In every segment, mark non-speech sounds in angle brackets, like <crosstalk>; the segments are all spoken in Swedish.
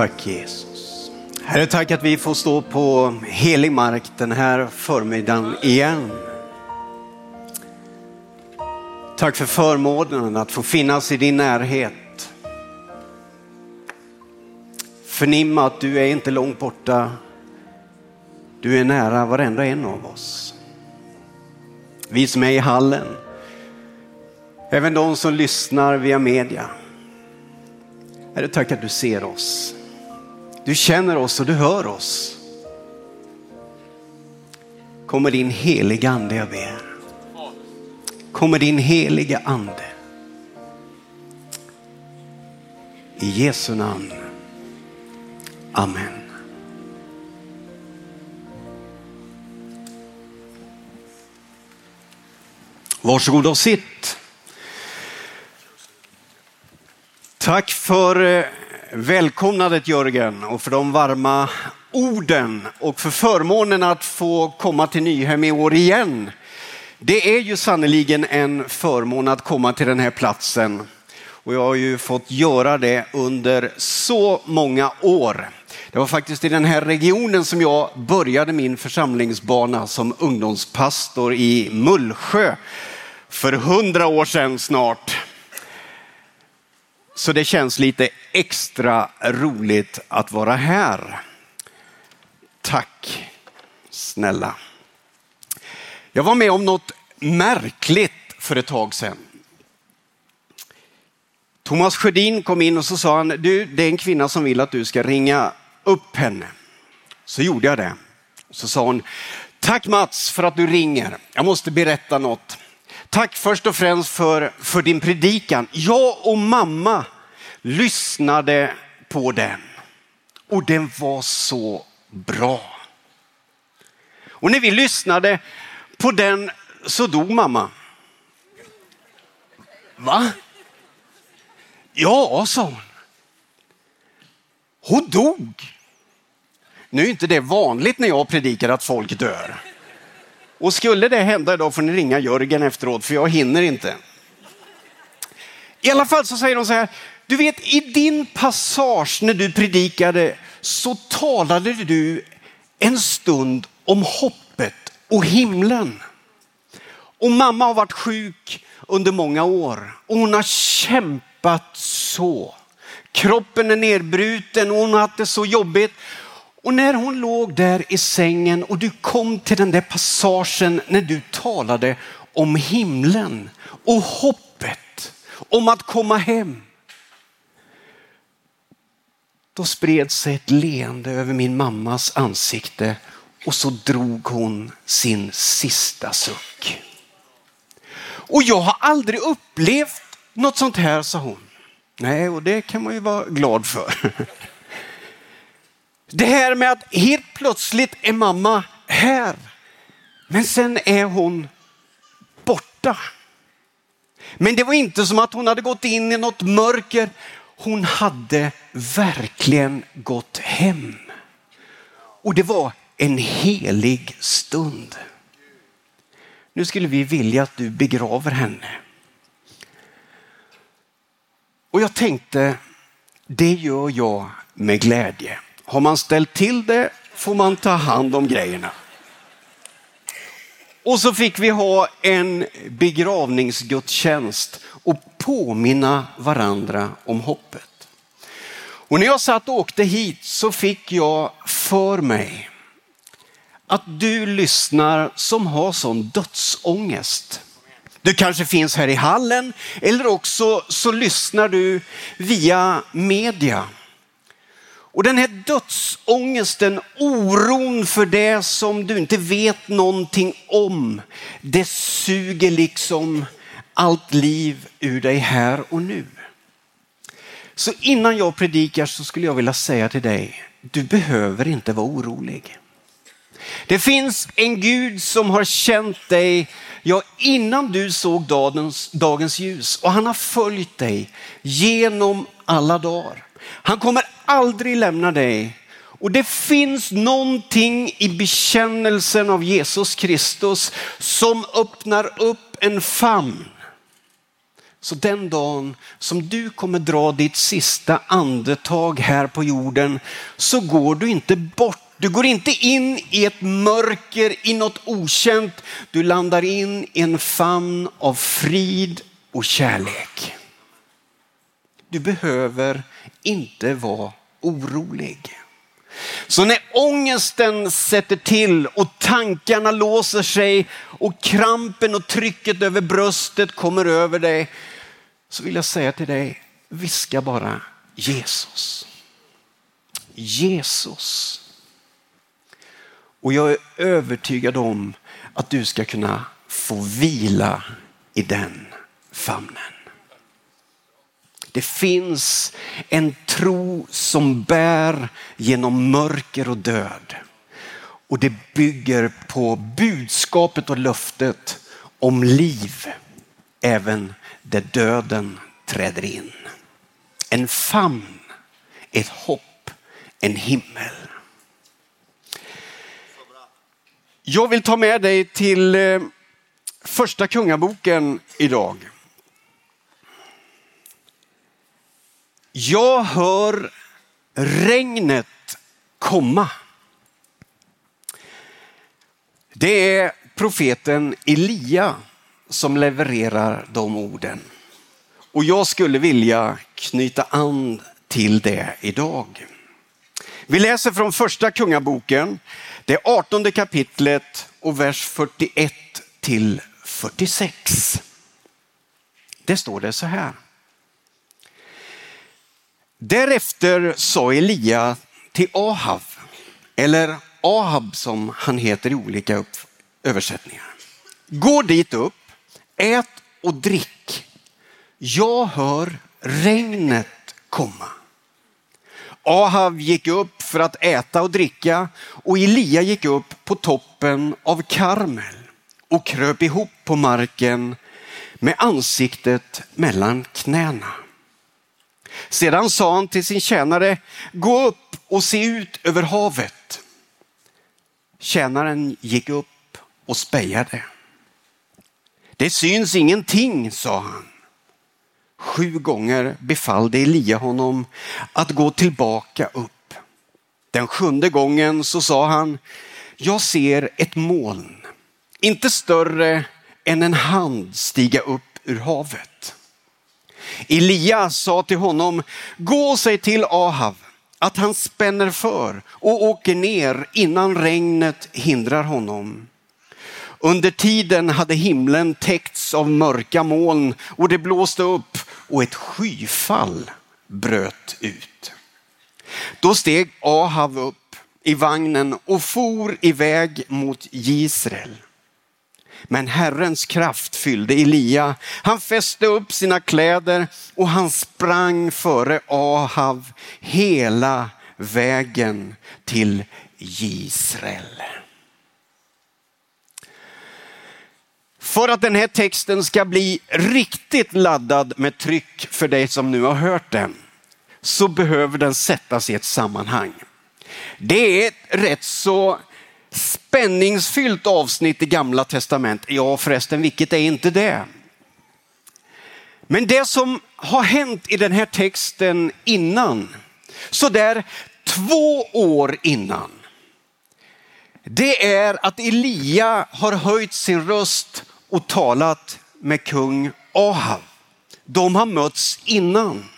Tack Jesus. Herre, tack att vi får stå på helig mark den här förmiddagen igen. Tack för förmånen att få finnas i din närhet. Förnimma att du är inte långt borta. Du är nära varenda en av oss. Vi som är i hallen, även de som lyssnar via media. Herre, tack att du ser oss. Du känner oss och du hör oss. Kommer din heliga ande jag ber. Kommer din heliga ande. I Jesu namn. Amen. Varsågod och sitt. Tack för eh, välkomnandet Jörgen och för de varma orden och för förmånen att få komma till Nyhem i år igen. Det är ju sannoliken en förmån att komma till den här platsen och jag har ju fått göra det under så många år. Det var faktiskt i den här regionen som jag började min församlingsbana som ungdomspastor i Mullsjö för hundra år sedan snart. Så det känns lite extra roligt att vara här. Tack snälla. Jag var med om något märkligt för ett tag sedan. Thomas Sjödin kom in och så sa han, du det är en kvinna som vill att du ska ringa upp henne. Så gjorde jag det. Så sa hon, tack Mats för att du ringer. Jag måste berätta något. Tack först och främst för, för din predikan. Jag och mamma lyssnade på den och den var så bra. Och när vi lyssnade på den så dog mamma. Va? Ja, sa hon. Hon dog. Nu är inte det vanligt när jag predikar att folk dör. Och skulle det hända idag får ni ringa Jörgen efteråt för jag hinner inte. I alla fall så säger de så här, du vet i din passage när du predikade så talade du en stund om hoppet och himlen. Och mamma har varit sjuk under många år och hon har kämpat så. Kroppen är nedbruten och hon har haft det så jobbigt. Och när hon låg där i sängen och du kom till den där passagen när du talade om himlen och hoppet om att komma hem. Då spred sig ett leende över min mammas ansikte och så drog hon sin sista suck. Och jag har aldrig upplevt något sånt här, sa hon. Nej, och det kan man ju vara glad för. <laughs> Det här med att helt plötsligt är mamma här, men sen är hon borta. Men det var inte som att hon hade gått in i något mörker. Hon hade verkligen gått hem. Och det var en helig stund. Nu skulle vi vilja att du begraver henne. Och jag tänkte, det gör jag med glädje. Har man ställt till det får man ta hand om grejerna. Och så fick vi ha en begravningsgudstjänst och påminna varandra om hoppet. Och när jag satt och åkte hit så fick jag för mig att du lyssnar som har sån dödsångest. Du kanske finns här i hallen eller också så lyssnar du via media. Och den här dödsångesten, oron för det som du inte vet någonting om, det suger liksom allt liv ur dig här och nu. Så innan jag predikar så skulle jag vilja säga till dig, du behöver inte vara orolig. Det finns en Gud som har känt dig ja, innan du såg dagens, dagens ljus och han har följt dig genom alla dagar. Han kommer aldrig lämna dig. Och det finns någonting i bekännelsen av Jesus Kristus som öppnar upp en famn Så den dagen som du kommer dra ditt sista andetag här på jorden så går du inte bort. Du går inte in i ett mörker, i något okänt. Du landar in i en famn av frid och kärlek. Du behöver inte vara orolig. Så när ångesten sätter till och tankarna låser sig och krampen och trycket över bröstet kommer över dig så vill jag säga till dig, viska bara Jesus. Jesus. Och jag är övertygad om att du ska kunna få vila i den famnen. Det finns en tro som bär genom mörker och död. Och det bygger på budskapet och löftet om liv även där döden träder in. En famn, ett hopp, en himmel. Jag vill ta med dig till eh, första kungaboken idag. Jag hör regnet komma. Det är profeten Elia som levererar de orden. Och jag skulle vilja knyta an till det idag. Vi läser från första kungaboken, det 18 kapitlet och vers 41 till 46. Det står det så här. Därefter sa Elia till Ahav, eller Ahab som han heter i olika översättningar. Gå dit upp, ät och drick. Jag hör regnet komma. Ahav gick upp för att äta och dricka och Elia gick upp på toppen av Karmel och kröp ihop på marken med ansiktet mellan knäna. Sedan sa han till sin tjänare, gå upp och se ut över havet. Tjänaren gick upp och spejade. Det syns ingenting, sa han. Sju gånger befallde Elia honom att gå tillbaka upp. Den sjunde gången så sa han, jag ser ett moln, inte större än en hand stiga upp ur havet. Elia sa till honom, gå och säg till Ahav att han spänner för och åker ner innan regnet hindrar honom. Under tiden hade himlen täckts av mörka moln och det blåste upp och ett skyfall bröt ut. Då steg Ahav upp i vagnen och for iväg mot Israel. Men Herrens kraft fyllde Elia. Han fäste upp sina kläder och han sprang före Ahav hela vägen till Israel. För att den här texten ska bli riktigt laddad med tryck för dig som nu har hört den så behöver den sättas i ett sammanhang. Det är ett rätt så spänningsfyllt avsnitt i gamla testamentet. Ja förresten, vilket är inte det? Men det som har hänt i den här texten innan, så där två år innan, det är att Elia har höjt sin röst och talat med kung Ahav. De har mötts innan.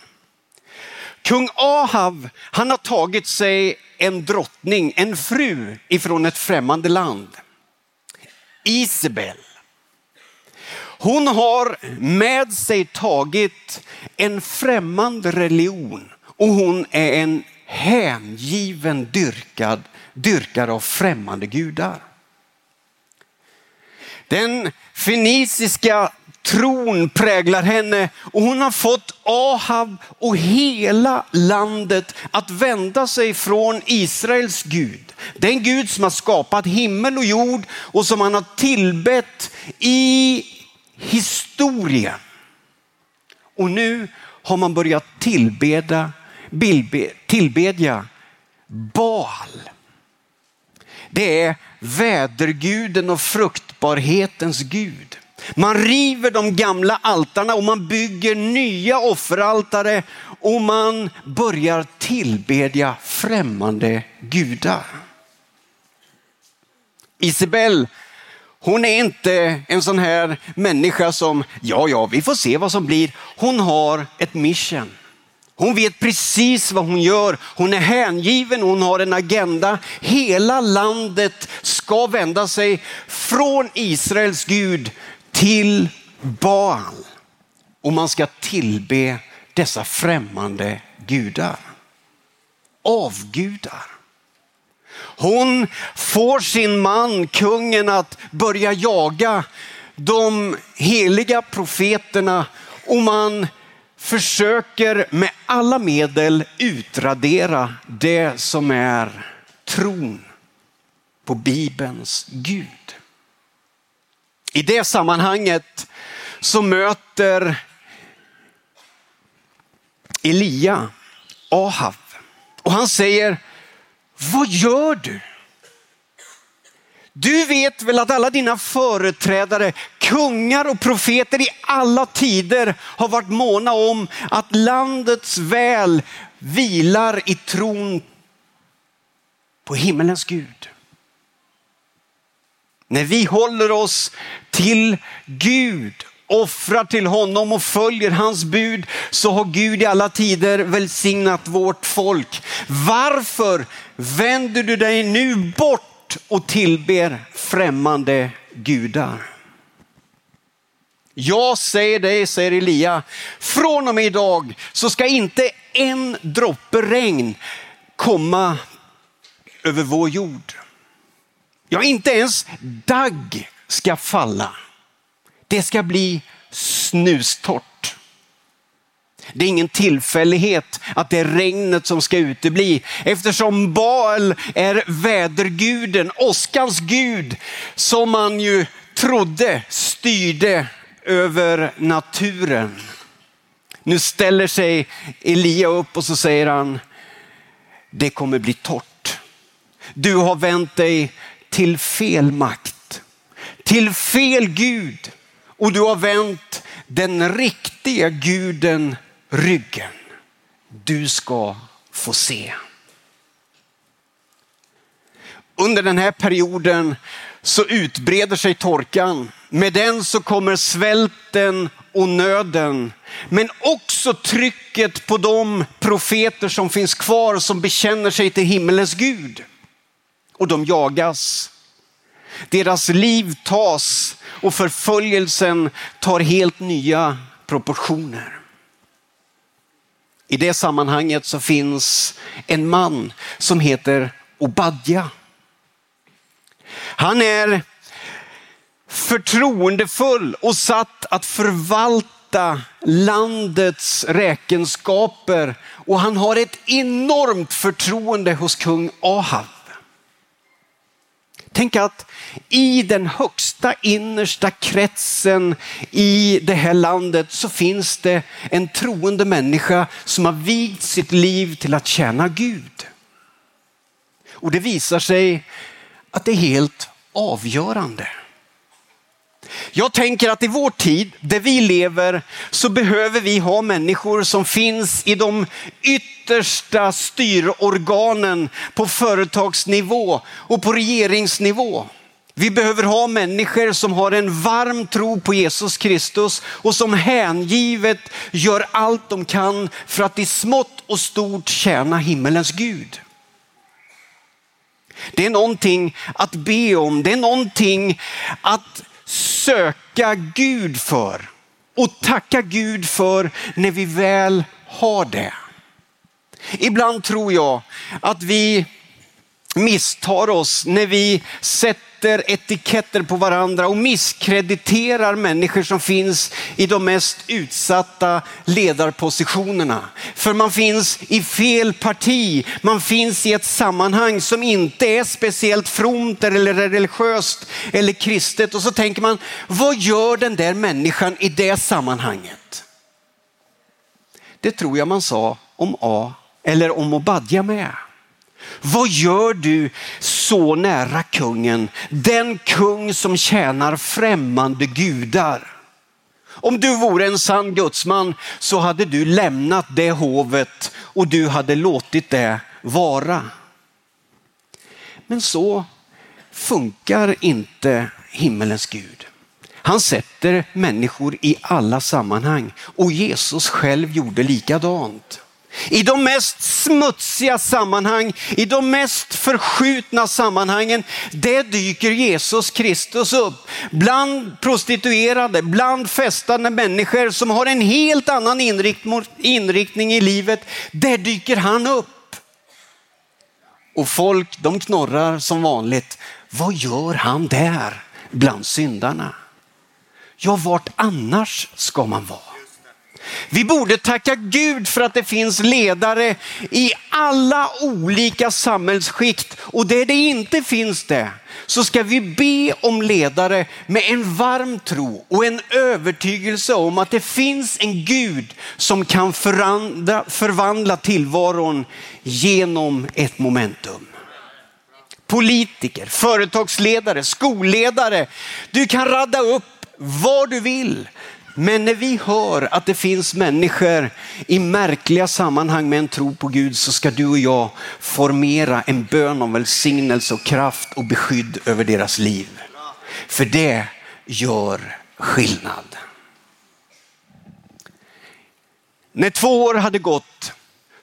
Kung Ahav, han har tagit sig en drottning, en fru ifrån ett främmande land. Isabel. Hon har med sig tagit en främmande religion och hon är en hängiven dyrkad, dyrkare av främmande gudar. Den feniciska tron präglar henne och hon har fått Ahab och hela landet att vända sig från Israels Gud. Den Gud som har skapat himmel och jord och som han har tillbett i historien. Och nu har man börjat tillbeda, tillbedja Baal. Det är väderguden och fruktbarhetens Gud. Man river de gamla altarna och man bygger nya offeraltare och man börjar tillbedja främmande gudar. Isabel, hon är inte en sån här människa som, ja, ja, vi får se vad som blir. Hon har ett mission. Hon vet precis vad hon gör. Hon är hängiven, hon har en agenda. Hela landet ska vända sig från Israels Gud till Baal. Och man ska tillbe dessa främmande gudar. Avgudar. Hon får sin man, kungen, att börja jaga de heliga profeterna och man försöker med alla medel utradera det som är tron på Bibelns Gud. I det sammanhanget så möter Elia Ahav och han säger, vad gör du? Du vet väl att alla dina företrädare, kungar och profeter i alla tider har varit måna om att landets väl vilar i tron på himmelens Gud. När vi håller oss till Gud, offrar till honom och följer hans bud så har Gud i alla tider välsignat vårt folk. Varför vänder du dig nu bort och tillber främmande gudar? Jag säger dig, säger Elia, från och med idag så ska inte en droppe regn komma över vår jord. Ja, inte ens dagg ska falla. Det ska bli snustort. Det är ingen tillfällighet att det är regnet som ska utebli eftersom Baal är väderguden, åskans gud som man ju trodde styrde över naturen. Nu ställer sig Elia upp och så säger han, det kommer bli torrt. Du har vänt dig till fel makt, till fel Gud och du har vänt den riktiga guden ryggen. Du ska få se. Under den här perioden så utbreder sig torkan. Med den så kommer svälten och nöden. Men också trycket på de profeter som finns kvar som bekänner sig till himmelens Gud. Och de jagas. Deras liv tas och förföljelsen tar helt nya proportioner. I det sammanhanget så finns en man som heter Obadja. Han är förtroendefull och satt att förvalta landets räkenskaper och han har ett enormt förtroende hos kung Ahab. Tänk att i den högsta innersta kretsen i det här landet så finns det en troende människa som har vigt sitt liv till att tjäna Gud. Och det visar sig att det är helt avgörande. Jag tänker att i vår tid, där vi lever, så behöver vi ha människor som finns i de yttersta styrorganen på företagsnivå och på regeringsnivå. Vi behöver ha människor som har en varm tro på Jesus Kristus och som hängivet gör allt de kan för att i smått och stort tjäna himmelens Gud. Det är någonting att be om, det är någonting att söka Gud för och tacka Gud för när vi väl har det. Ibland tror jag att vi misstar oss när vi sätter sätter etiketter på varandra och misskrediterar människor som finns i de mest utsatta ledarpositionerna. För man finns i fel parti, man finns i ett sammanhang som inte är speciellt fromt eller religiöst eller kristet och så tänker man, vad gör den där människan i det sammanhanget? Det tror jag man sa om A eller om Obadja med. Vad gör du så nära kungen, den kung som tjänar främmande gudar. Om du vore en sann gudsman så hade du lämnat det hovet och du hade låtit det vara. Men så funkar inte himmelens Gud. Han sätter människor i alla sammanhang och Jesus själv gjorde likadant. I de mest smutsiga sammanhang, i de mest förskjutna sammanhangen, det dyker Jesus Kristus upp. Bland prostituerade, bland festande människor som har en helt annan inriktning i livet, där dyker han upp. Och folk de knorrar som vanligt. Vad gör han där bland syndarna? Ja, vart annars ska man vara? Vi borde tacka Gud för att det finns ledare i alla olika samhällsskikt och där det inte finns det så ska vi be om ledare med en varm tro och en övertygelse om att det finns en Gud som kan förvandla, förvandla tillvaron genom ett momentum politiker, företagsledare, skolledare. Du kan radda upp vad du vill. Men när vi hör att det finns människor i märkliga sammanhang med en tro på Gud så ska du och jag formera en bön om välsignelse och kraft och beskydd över deras liv. För det gör skillnad. När två år hade gått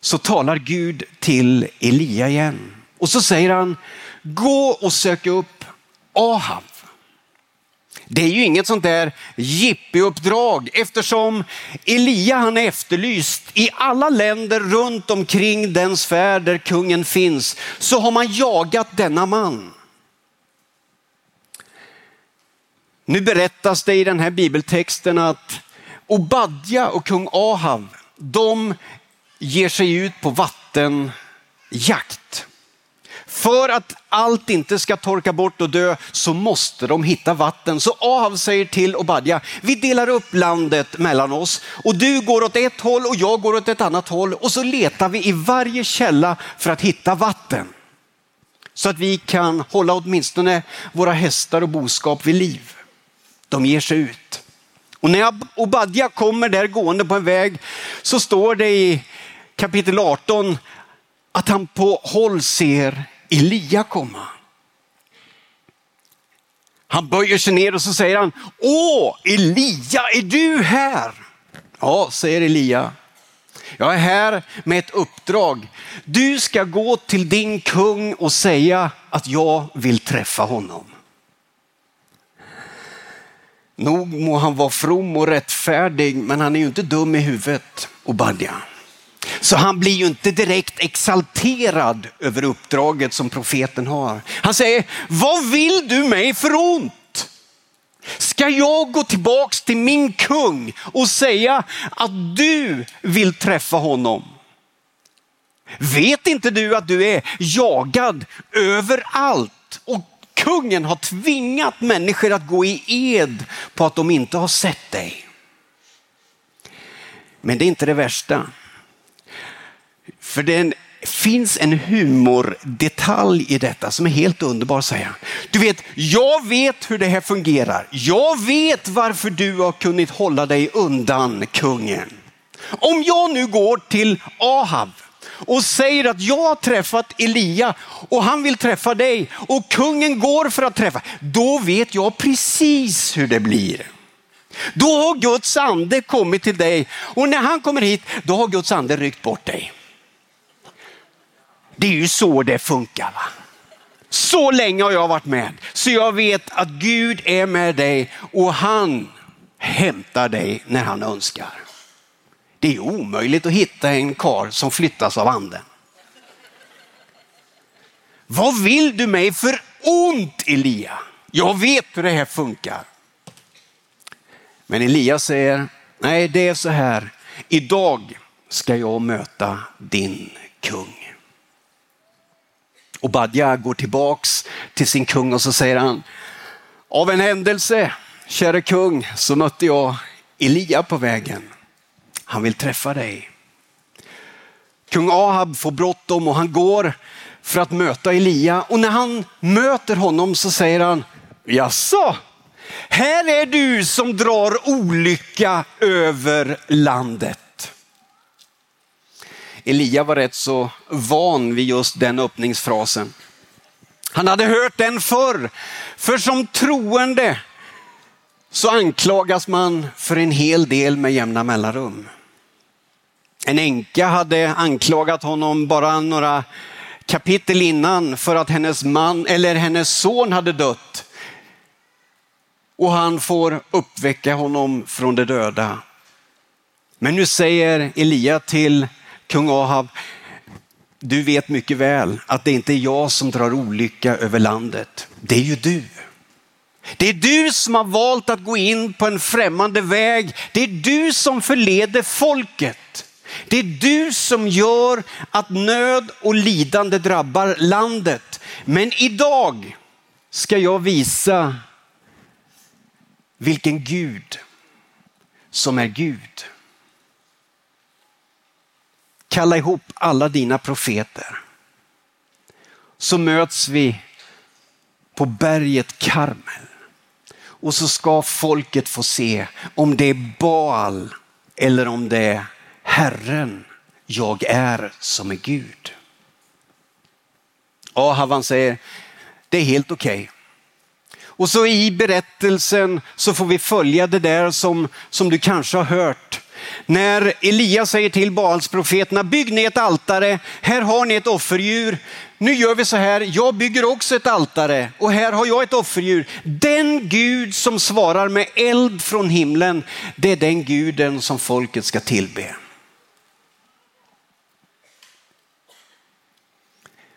så talar Gud till Elia igen och så säger han, gå och sök upp Ahab det är ju inget sånt där jippeuppdrag eftersom Elia han är efterlyst i alla länder runt omkring den sfär där kungen finns så har man jagat denna man. Nu berättas det i den här bibeltexten att Obadja och kung Ahab, de ger sig ut på vattenjakt. För att allt inte ska torka bort och dö så måste de hitta vatten. Så Ahav säger till Obadja, vi delar upp landet mellan oss och du går åt ett håll och jag går åt ett annat håll och så letar vi i varje källa för att hitta vatten. Så att vi kan hålla åtminstone våra hästar och boskap vid liv. De ger sig ut. Och när Obadja kommer där gående på en väg så står det i kapitel 18 att han på håll ser Elia komma. Han böjer sig ner och så säger han, Åh Elia, är du här? Ja, säger Elia. Jag är här med ett uppdrag. Du ska gå till din kung och säga att jag vill träffa honom. Nog må han vara from och rättfärdig, men han är ju inte dum i huvudet, Obadja. Så han blir ju inte direkt exalterad över uppdraget som profeten har. Han säger, vad vill du mig för ont? Ska jag gå tillbaks till min kung och säga att du vill träffa honom? Vet inte du att du är jagad överallt och kungen har tvingat människor att gå i ed på att de inte har sett dig? Men det är inte det värsta. För det finns en humordetalj i detta som är helt underbar säga. Du vet, jag vet hur det här fungerar. Jag vet varför du har kunnat hålla dig undan kungen. Om jag nu går till Ahab och säger att jag har träffat Elia och han vill träffa dig och kungen går för att träffa, då vet jag precis hur det blir. Då har Guds ande kommit till dig och när han kommer hit, då har Guds ande ryckt bort dig. Det är ju så det funkar. Va? Så länge har jag varit med, så jag vet att Gud är med dig och han hämtar dig när han önskar. Det är omöjligt att hitta en kar som flyttas av anden. Vad vill du mig för ont Elia? Jag vet hur det här funkar. Men Elia säger, nej det är så här, idag ska jag möta din kung. Och Badja går tillbaks till sin kung och så säger han, av en händelse, käre kung, så mötte jag Elia på vägen. Han vill träffa dig. Kung Ahab får bråttom och han går för att möta Elia. Och när han möter honom så säger han, jaså, här är du som drar olycka över landet. Elia var rätt så van vid just den öppningsfrasen. Han hade hört den förr, för som troende så anklagas man för en hel del med jämna mellanrum. En änka hade anklagat honom bara några kapitel innan för att hennes man eller hennes son hade dött. Och han får uppväcka honom från de döda. Men nu säger Elia till kung Ahab, du vet mycket väl att det inte är jag som drar olycka över landet. Det är ju du. Det är du som har valt att gå in på en främmande väg. Det är du som förleder folket. Det är du som gör att nöd och lidande drabbar landet. Men idag ska jag visa vilken Gud som är Gud. Kalla ihop alla dina profeter. Så möts vi på berget Karmel. Och så ska folket få se om det är Baal eller om det är Herren jag är som är Gud. Ahavan säger, det är helt okej. Okay. Och så i berättelsen så får vi följa det där som, som du kanske har hört. När Elias säger till Baalsprofeterna, bygg ni ett altare, här har ni ett offerdjur. Nu gör vi så här, jag bygger också ett altare och här har jag ett offerdjur. Den Gud som svarar med eld från himlen, det är den guden som folket ska tillbe.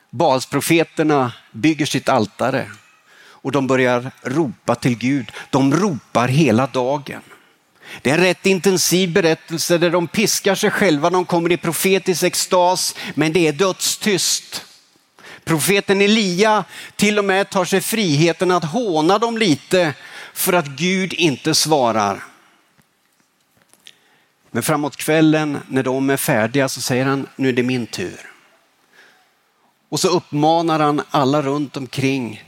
Baalsprofeterna bygger sitt altare och de börjar ropa till Gud. De ropar hela dagen. Det är en rätt intensiv berättelse där de piskar sig själva, de kommer i profetisk extas, men det är dödstyst. Profeten Elia till och med tar sig friheten att håna dem lite för att Gud inte svarar. Men framåt kvällen när de är färdiga så säger han, nu är det min tur. Och så uppmanar han alla runt omkring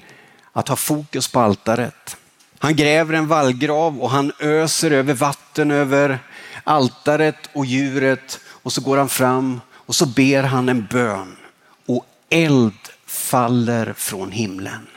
att ha fokus på altaret. Han gräver en vallgrav och han öser över vatten över altaret och djuret och så går han fram och så ber han en bön och eld faller från himlen.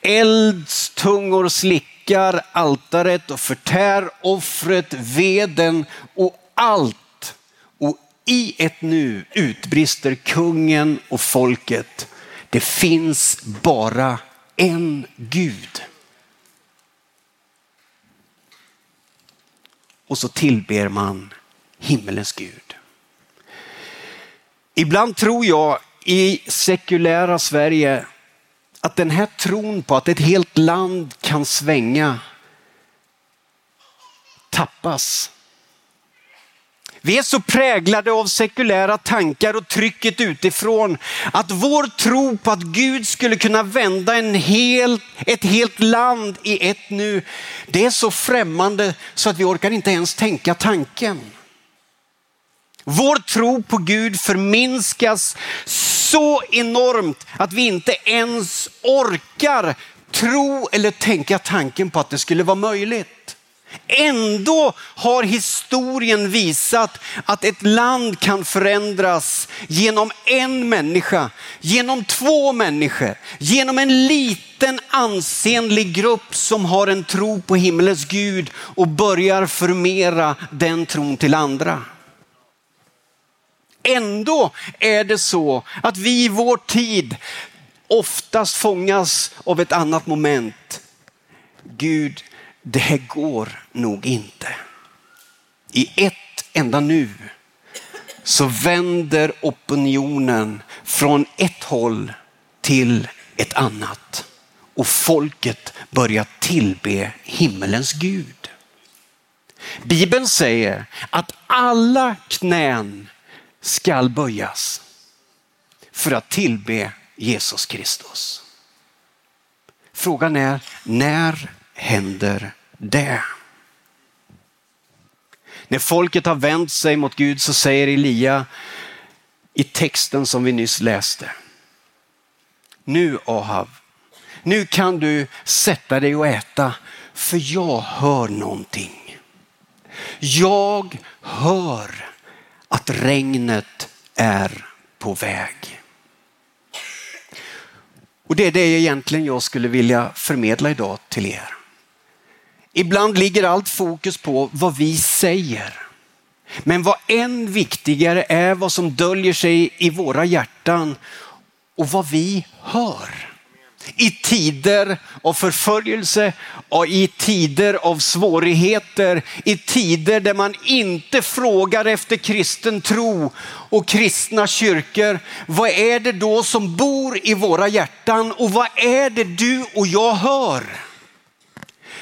Eldstungor slickar altaret och förtär offret, veden och allt Och i ett nu utbrister kungen och folket. Det finns bara en Gud. Och så tillber man himmelens Gud. Ibland tror jag i sekulära Sverige att den här tron på att ett helt land kan svänga tappas. Vi är så präglade av sekulära tankar och trycket utifrån att vår tro på att Gud skulle kunna vända en hel, ett helt land i ett nu, det är så främmande så att vi orkar inte ens tänka tanken. Vår tro på Gud förminskas så enormt att vi inte ens orkar tro eller tänka tanken på att det skulle vara möjligt. Ändå har historien visat att ett land kan förändras genom en människa, genom två människor, genom en liten ansenlig grupp som har en tro på himmelens Gud och börjar förmera den tron till andra. Ändå är det så att vi i vår tid oftast fångas av ett annat moment. Gud det här går nog inte. I ett enda nu så vänder opinionen från ett håll till ett annat och folket börjar tillbe himmelens Gud. Bibeln säger att alla knän skall böjas för att tillbe Jesus Kristus. Frågan är, när händer det. När folket har vänt sig mot Gud så säger Elia, i texten som vi nyss läste. Nu Ahav, nu kan du sätta dig och äta för jag hör någonting. Jag hör att regnet är på väg. Och det är det egentligen jag skulle vilja förmedla idag till er. Ibland ligger allt fokus på vad vi säger. Men vad än viktigare är vad som döljer sig i våra hjärtan och vad vi hör. I tider av förföljelse och i tider av svårigheter, i tider där man inte frågar efter kristen tro och kristna kyrkor. Vad är det då som bor i våra hjärtan och vad är det du och jag hör?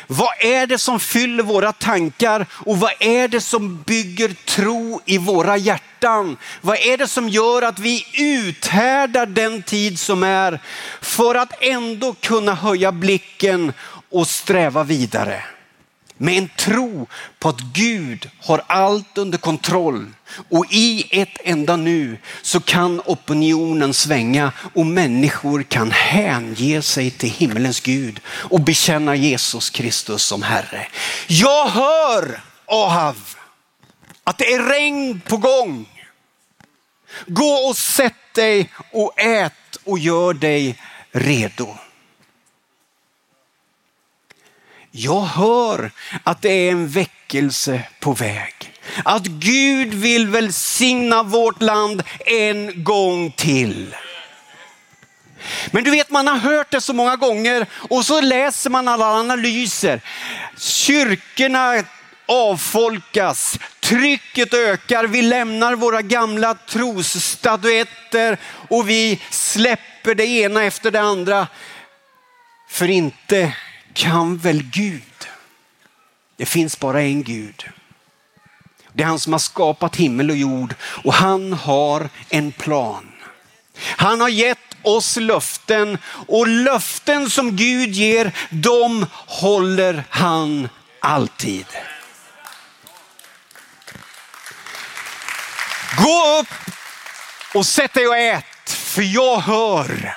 Vad är det som fyller våra tankar och vad är det som bygger tro i våra hjärtan? Vad är det som gör att vi uthärdar den tid som är för att ändå kunna höja blicken och sträva vidare? Med en tro på att Gud har allt under kontroll och i ett enda nu så kan opinionen svänga och människor kan hänge sig till himmelens Gud och bekänna Jesus Kristus som Herre. Jag hör Ahav att det är regn på gång. Gå och sätt dig och ät och gör dig redo. Jag hör att det är en väckelse på väg. Att Gud vill välsigna vårt land en gång till. Men du vet, man har hört det så många gånger och så läser man alla analyser. Kyrkorna avfolkas, trycket ökar, vi lämnar våra gamla trosstatuetter och vi släpper det ena efter det andra. För inte kan väl Gud? Det finns bara en Gud. Det är han som har skapat himmel och jord och han har en plan. Han har gett oss löften och löften som Gud ger, de håller han alltid. Gå upp och sätt dig och ät, för jag hör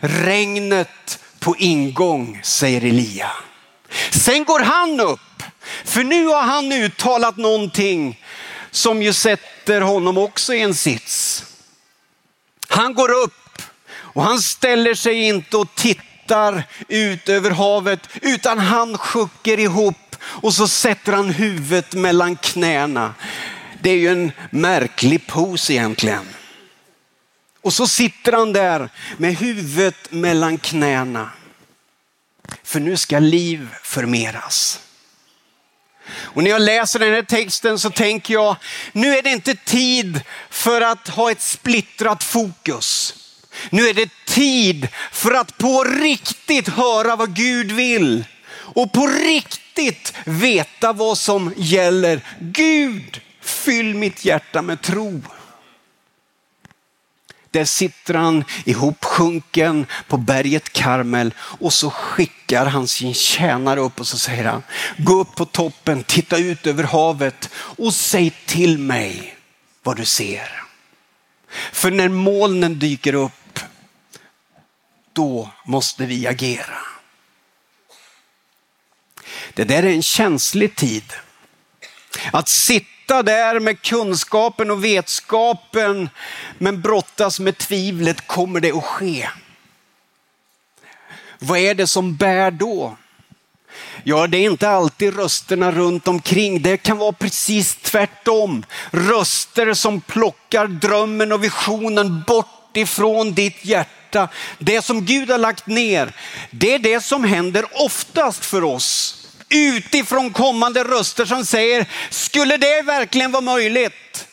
regnet på ingång, säger Elia. Sen går han upp, för nu har han uttalat någonting som ju sätter honom också i en sits. Han går upp och han ställer sig inte och tittar ut över havet utan han sjunker ihop och så sätter han huvudet mellan knäna. Det är ju en märklig pose egentligen. Och så sitter han där med huvudet mellan knäna. För nu ska liv förmeras. Och när jag läser den här texten så tänker jag, nu är det inte tid för att ha ett splittrat fokus. Nu är det tid för att på riktigt höra vad Gud vill och på riktigt veta vad som gäller. Gud, fyll mitt hjärta med tro. Där sitter han ihopsjunken på berget Karmel och så skickar han sin tjänare upp och så säger han, gå upp på toppen, titta ut över havet och säg till mig vad du ser. För när molnen dyker upp, då måste vi agera. Det där är en känslig tid. Att sitta sitta där med kunskapen och vetskapen men brottas med tvivlet, kommer det att ske? Vad är det som bär då? Ja, det är inte alltid rösterna runt omkring. Det kan vara precis tvärtom. Röster som plockar drömmen och visionen bort ifrån ditt hjärta. Det som Gud har lagt ner, det är det som händer oftast för oss utifrån kommande röster som säger, skulle det verkligen vara möjligt?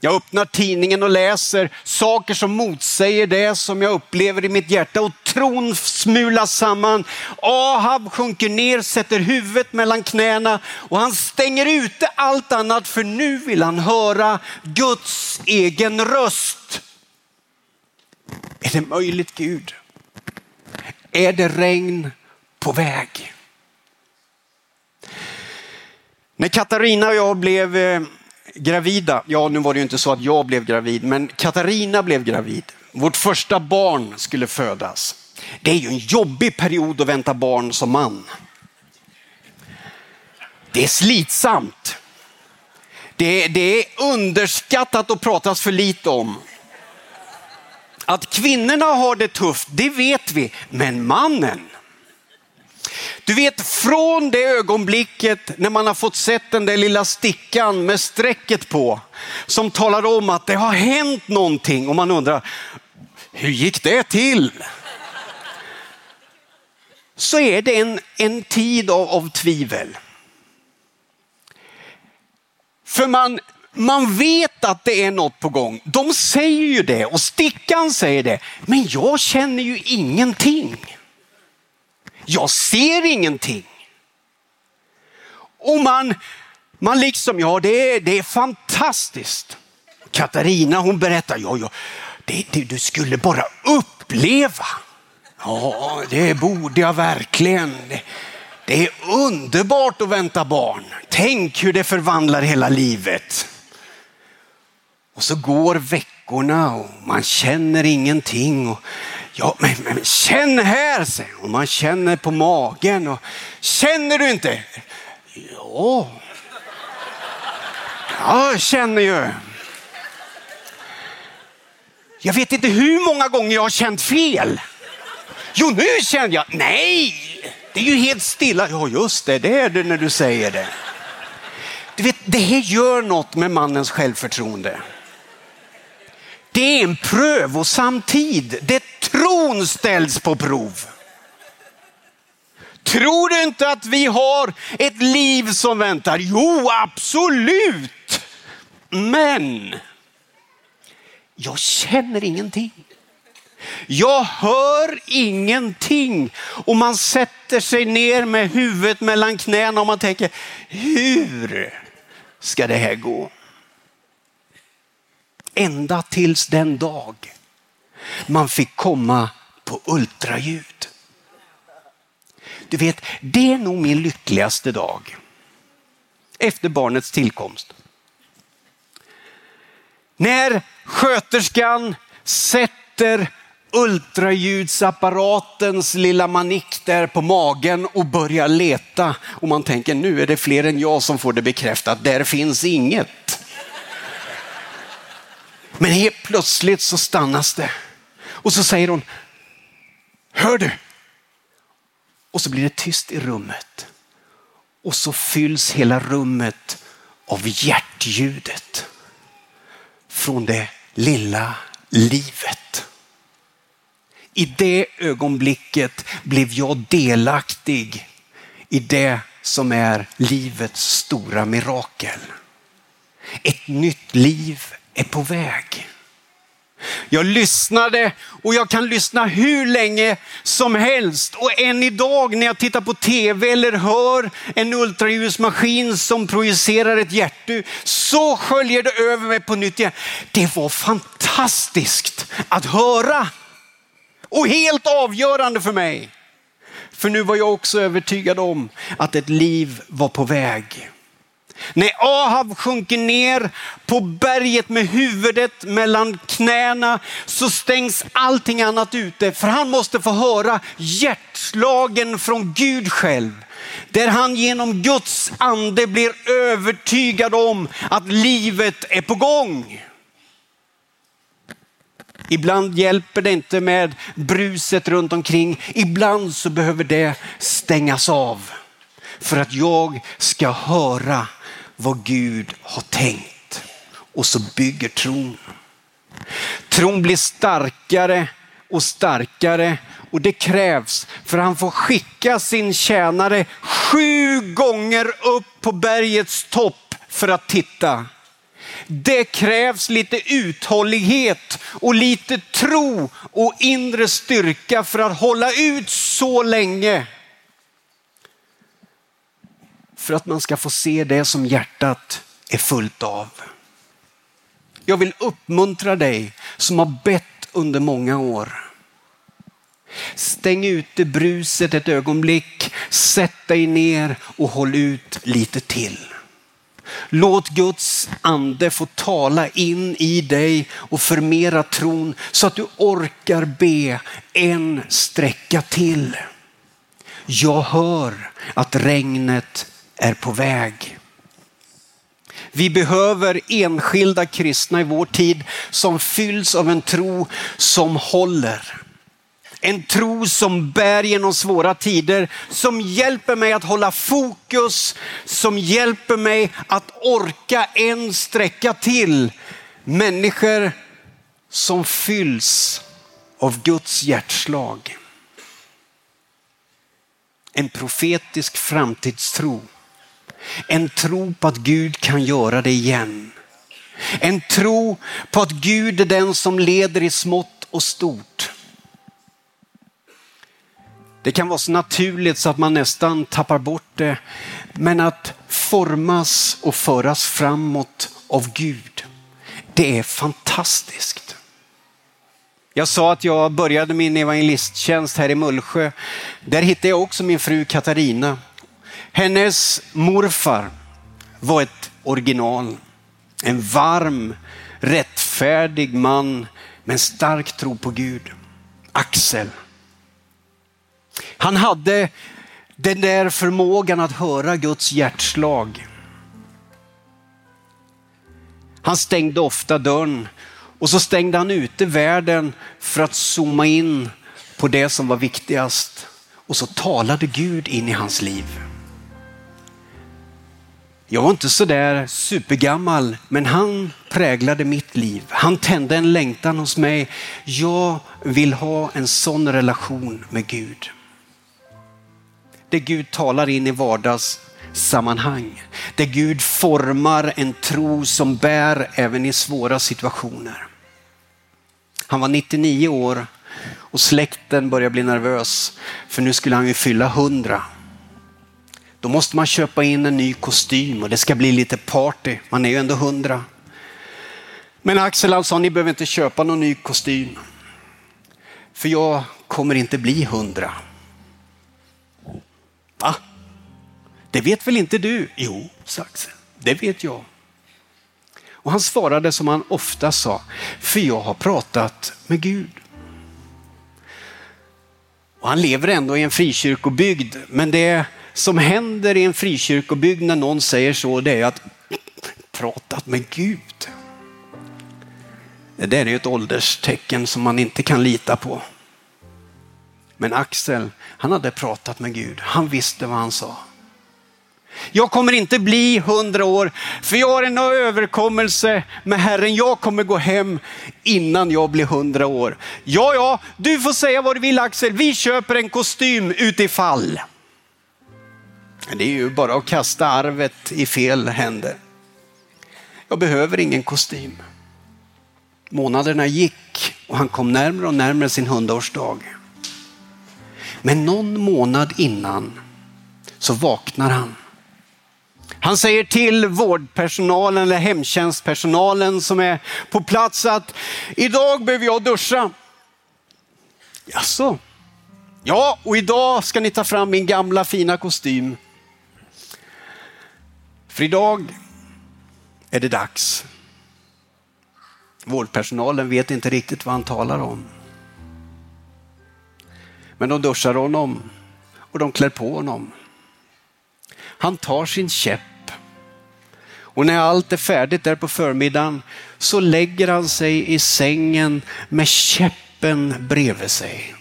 Jag öppnar tidningen och läser saker som motsäger det som jag upplever i mitt hjärta och tron smulas samman. Ahab sjunker ner, sätter huvudet mellan knäna och han stänger ute allt annat för nu vill han höra Guds egen röst. Är det möjligt Gud? Är det regn på väg? När Katarina och jag blev eh, gravida, ja nu var det ju inte så att jag blev gravid, men Katarina blev gravid. Vårt första barn skulle födas. Det är ju en jobbig period att vänta barn som man. Det är slitsamt. Det, det är underskattat och pratas för lite om. Att kvinnorna har det tufft, det vet vi, men mannen. Du vet från det ögonblicket när man har fått sett den där lilla stickan med strecket på som talar om att det har hänt någonting och man undrar, hur gick det till? Så är det en, en tid av, av tvivel. För man, man vet att det är något på gång. De säger ju det och stickan säger det. Men jag känner ju ingenting. Jag ser ingenting. Och man, man liksom, ja det är, det är fantastiskt. Katarina hon berättar, ja, ja det, det, du skulle bara uppleva. Ja, det borde jag verkligen. Det, det är underbart att vänta barn. Tänk hur det förvandlar hela livet. Och så går veckorna och man känner ingenting. Och, ja, men, men känn här, säger hon. man känner på magen. Och, känner du inte? Ja, jag känner ju. Jag vet inte hur många gånger jag har känt fel. Jo, nu känner jag. Nej, det är ju helt stilla. Ja, just det, det är det när du säger det. Du vet, det här gör något med mannens självförtroende. Det är en prövosam tid. Det tron ställs på prov. Tror du inte att vi har ett liv som väntar? Jo, absolut. Men jag känner ingenting. Jag hör ingenting och man sätter sig ner med huvudet mellan knäna och man tänker, hur ska det här gå? Ända tills den dag man fick komma på ultraljud. Du vet, det är nog min lyckligaste dag efter barnets tillkomst. När sköterskan sätter ultraljudsapparatens lilla manick där på magen och börjar leta. Och man tänker nu är det fler än jag som får det bekräftat. Där finns inget. Men helt plötsligt så stannas det. Och så säger hon, hör du? Och så blir det tyst i rummet. Och så fylls hela rummet av hjärtljudet från det lilla livet. I det ögonblicket blev jag delaktig i det som är livets stora mirakel. Ett nytt liv är på väg. Jag lyssnade och jag kan lyssna hur länge som helst. Och än idag när jag tittar på tv eller hör en ultraljudsmaskin som projicerar ett hjärtu så sköljer det över mig på nytt igen. Det var fantastiskt att höra och helt avgörande för mig. För nu var jag också övertygad om att ett liv var på väg. När Ahab sjunker ner på berget med huvudet mellan knäna så stängs allting annat ute för han måste få höra hjärtslagen från Gud själv. Där han genom Guds ande blir övertygad om att livet är på gång. Ibland hjälper det inte med bruset runt omkring. Ibland så behöver det stängas av för att jag ska höra vad Gud har tänkt. Och så bygger tron. Tron blir starkare och starkare och det krävs för han får skicka sin tjänare sju gånger upp på bergets topp för att titta. Det krävs lite uthållighet och lite tro och inre styrka för att hålla ut så länge för att man ska få se det som hjärtat är fullt av. Jag vill uppmuntra dig som har bett under många år. Stäng ute bruset ett ögonblick, sätt dig ner och håll ut lite till. Låt Guds ande få tala in i dig och förmera tron så att du orkar be en sträcka till. Jag hör att regnet är på väg. Vi behöver enskilda kristna i vår tid som fylls av en tro som håller. En tro som bär genom svåra tider, som hjälper mig att hålla fokus, som hjälper mig att orka en sträcka till. Människor som fylls av Guds hjärtslag. En profetisk framtidstro. En tro på att Gud kan göra det igen. En tro på att Gud är den som leder i smått och stort. Det kan vara så naturligt så att man nästan tappar bort det. Men att formas och föras framåt av Gud, det är fantastiskt. Jag sa att jag började min evangelisttjänst här i Mullsjö. Där hittade jag också min fru Katarina. Hennes morfar var ett original. En varm, rättfärdig man med en stark tro på Gud. Axel. Han hade den där förmågan att höra Guds hjärtslag. Han stängde ofta dörren och så stängde han ute världen för att zooma in på det som var viktigast. Och så talade Gud in i hans liv. Jag var inte så där supergammal, men han präglade mitt liv. Han tände en längtan hos mig. Jag vill ha en sån relation med Gud. Där Gud talar in i vardagssammanhang. Där Gud formar en tro som bär även i svåra situationer. Han var 99 år och släkten började bli nervös för nu skulle han ju fylla 100. Då måste man köpa in en ny kostym och det ska bli lite party. Man är ju ändå 100. Men Axel han sa, ni behöver inte köpa någon ny kostym. För jag kommer inte bli 100. Va? Det vet väl inte du? Jo, sa Axel. Det vet jag. Och han svarade som han ofta sa, för jag har pratat med Gud. Och han lever ändå i en frikyrkobygd, men det som händer i en frikyrkobygd när någon säger så, det är att pratat med Gud. Det där är ett ålderstecken som man inte kan lita på. Men Axel, han hade pratat med Gud. Han visste vad han sa. Jag kommer inte bli hundra år, för jag har en överkommelse med Herren. Jag kommer gå hem innan jag blir hundra år. Ja, ja, du får säga vad du vill Axel. Vi köper en kostym utifall. Det är ju bara att kasta arvet i fel händer. Jag behöver ingen kostym. Månaderna gick och han kom närmare och närmare sin hundraårsdag. Men någon månad innan så vaknar han. Han säger till vårdpersonalen eller hemtjänstpersonalen som är på plats att idag behöver jag duscha. Jaså? Ja, och idag ska ni ta fram min gamla fina kostym. För idag är det dags. Vårdpersonalen vet inte riktigt vad han talar om. Men de duschar honom och de klär på honom. Han tar sin käpp och när allt är färdigt där på förmiddagen så lägger han sig i sängen med käppen bredvid sig.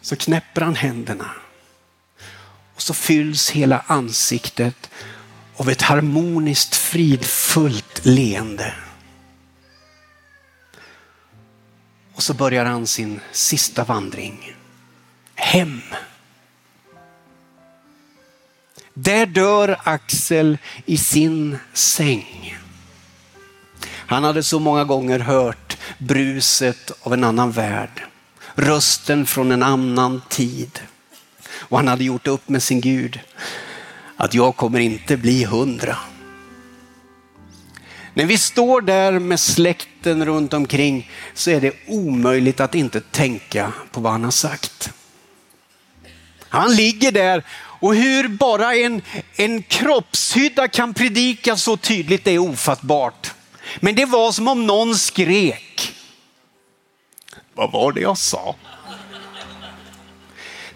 Så knäpper han händerna och så fylls hela ansiktet av ett harmoniskt fridfullt leende. Och så börjar han sin sista vandring. Hem. Där dör Axel i sin säng. Han hade så många gånger hört bruset av en annan värld. Rösten från en annan tid. Och han hade gjort upp med sin Gud att jag kommer inte bli hundra. När vi står där med släkten runt omkring så är det omöjligt att inte tänka på vad han har sagt. Han ligger där Och hur bara en, en kroppshydda kan predika så tydligt det är ofattbart. Men det var som om någon skrek. Vad var det jag sa?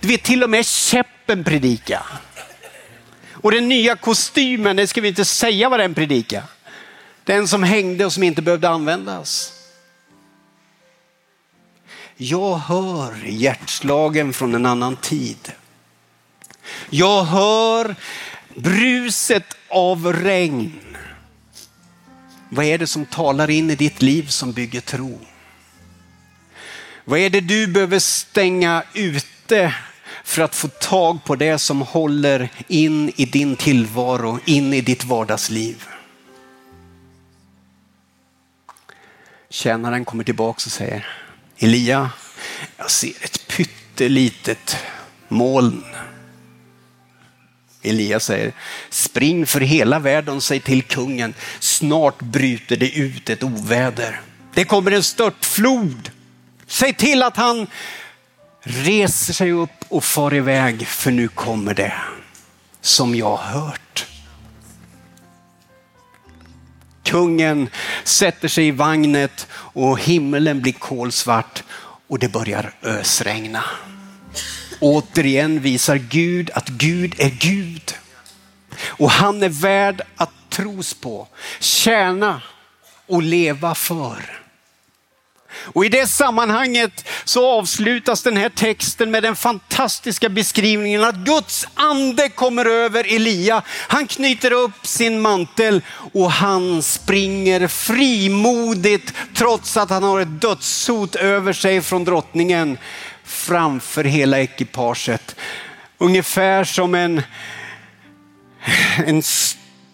Du vet till och med käppen predika. Och den nya kostymen, det ska vi inte säga vad den predika. Den som hängde och som inte behövde användas. Jag hör hjärtslagen från en annan tid. Jag hör bruset av regn. Vad är det som talar in i ditt liv som bygger tro? Vad är det du behöver stänga ute för att få tag på det som håller in i din tillvaro, in i ditt vardagsliv? Tjänaren kommer tillbaka och säger, Elia, jag ser ett pyttelitet moln. Elia säger, spring för hela världen, säg till kungen, snart bryter det ut ett oväder. Det kommer en störtflod. Säg till att han reser sig upp och far iväg, för nu kommer det som jag har hört. Kungen sätter sig i vagnet och himlen blir kolsvart och det börjar ösregna. Återigen visar Gud att Gud är Gud. Och han är värd att tros på, tjäna och leva för. Och i det sammanhanget så avslutas den här texten med den fantastiska beskrivningen att Guds ande kommer över Elia. Han knyter upp sin mantel och han springer frimodigt trots att han har ett dödshot över sig från drottningen framför hela ekipaget. Ungefär som en, en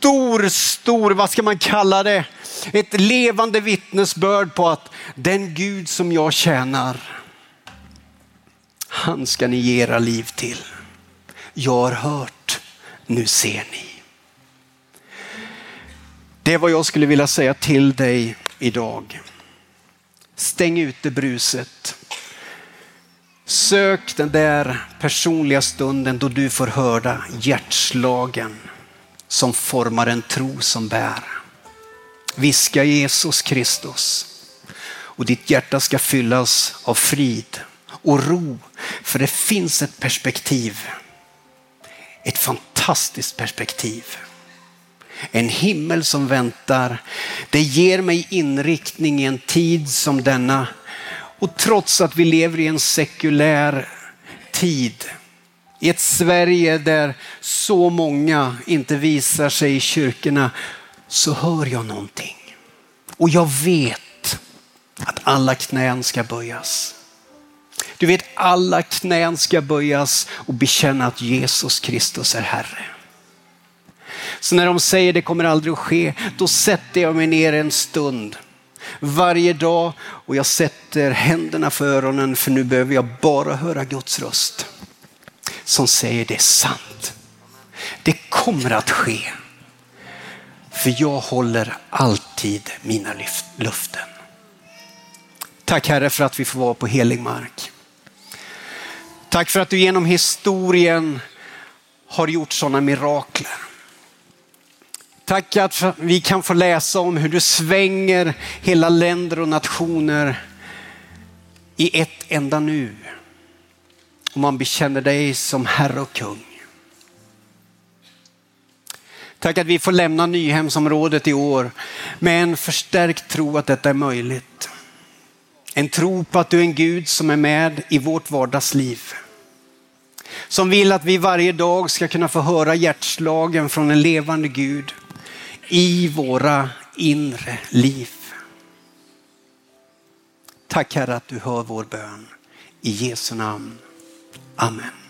stor, stor, vad ska man kalla det? Ett levande vittnesbörd på att den Gud som jag tjänar, han ska ni ge era liv till. Jag har hört, nu ser ni. Det är vad jag skulle vilja säga till dig idag. Stäng ute bruset. Sök den där personliga stunden då du får höra hjärtslagen som formar en tro som bär. Viska Jesus Kristus och ditt hjärta ska fyllas av frid och ro. För det finns ett perspektiv. Ett fantastiskt perspektiv. En himmel som väntar. Det ger mig inriktning i en tid som denna. Och trots att vi lever i en sekulär tid, i ett Sverige där så många inte visar sig i kyrkorna, så hör jag någonting. Och jag vet att alla knän ska böjas. Du vet, alla knän ska böjas och bekänna att Jesus Kristus är Herre. Så när de säger det kommer aldrig att ske, då sätter jag mig ner en stund varje dag och jag sätter händerna för öronen för nu behöver jag bara höra Guds röst som säger det är sant. Det kommer att ske. För jag håller alltid mina löften. Tack Herre för att vi får vara på helig mark. Tack för att du genom historien har gjort sådana mirakler. Tack att vi kan få läsa om hur du svänger hela länder och nationer i ett enda nu. Och man bekänner dig som Herre och kung. Tack att vi får lämna Nyhemsområdet i år med en förstärkt tro att detta är möjligt. En tro på att du är en Gud som är med i vårt vardagsliv. Som vill att vi varje dag ska kunna få höra hjärtslagen från en levande Gud i våra inre liv. Tack Herre att du hör vår bön. I Jesu namn. Amen.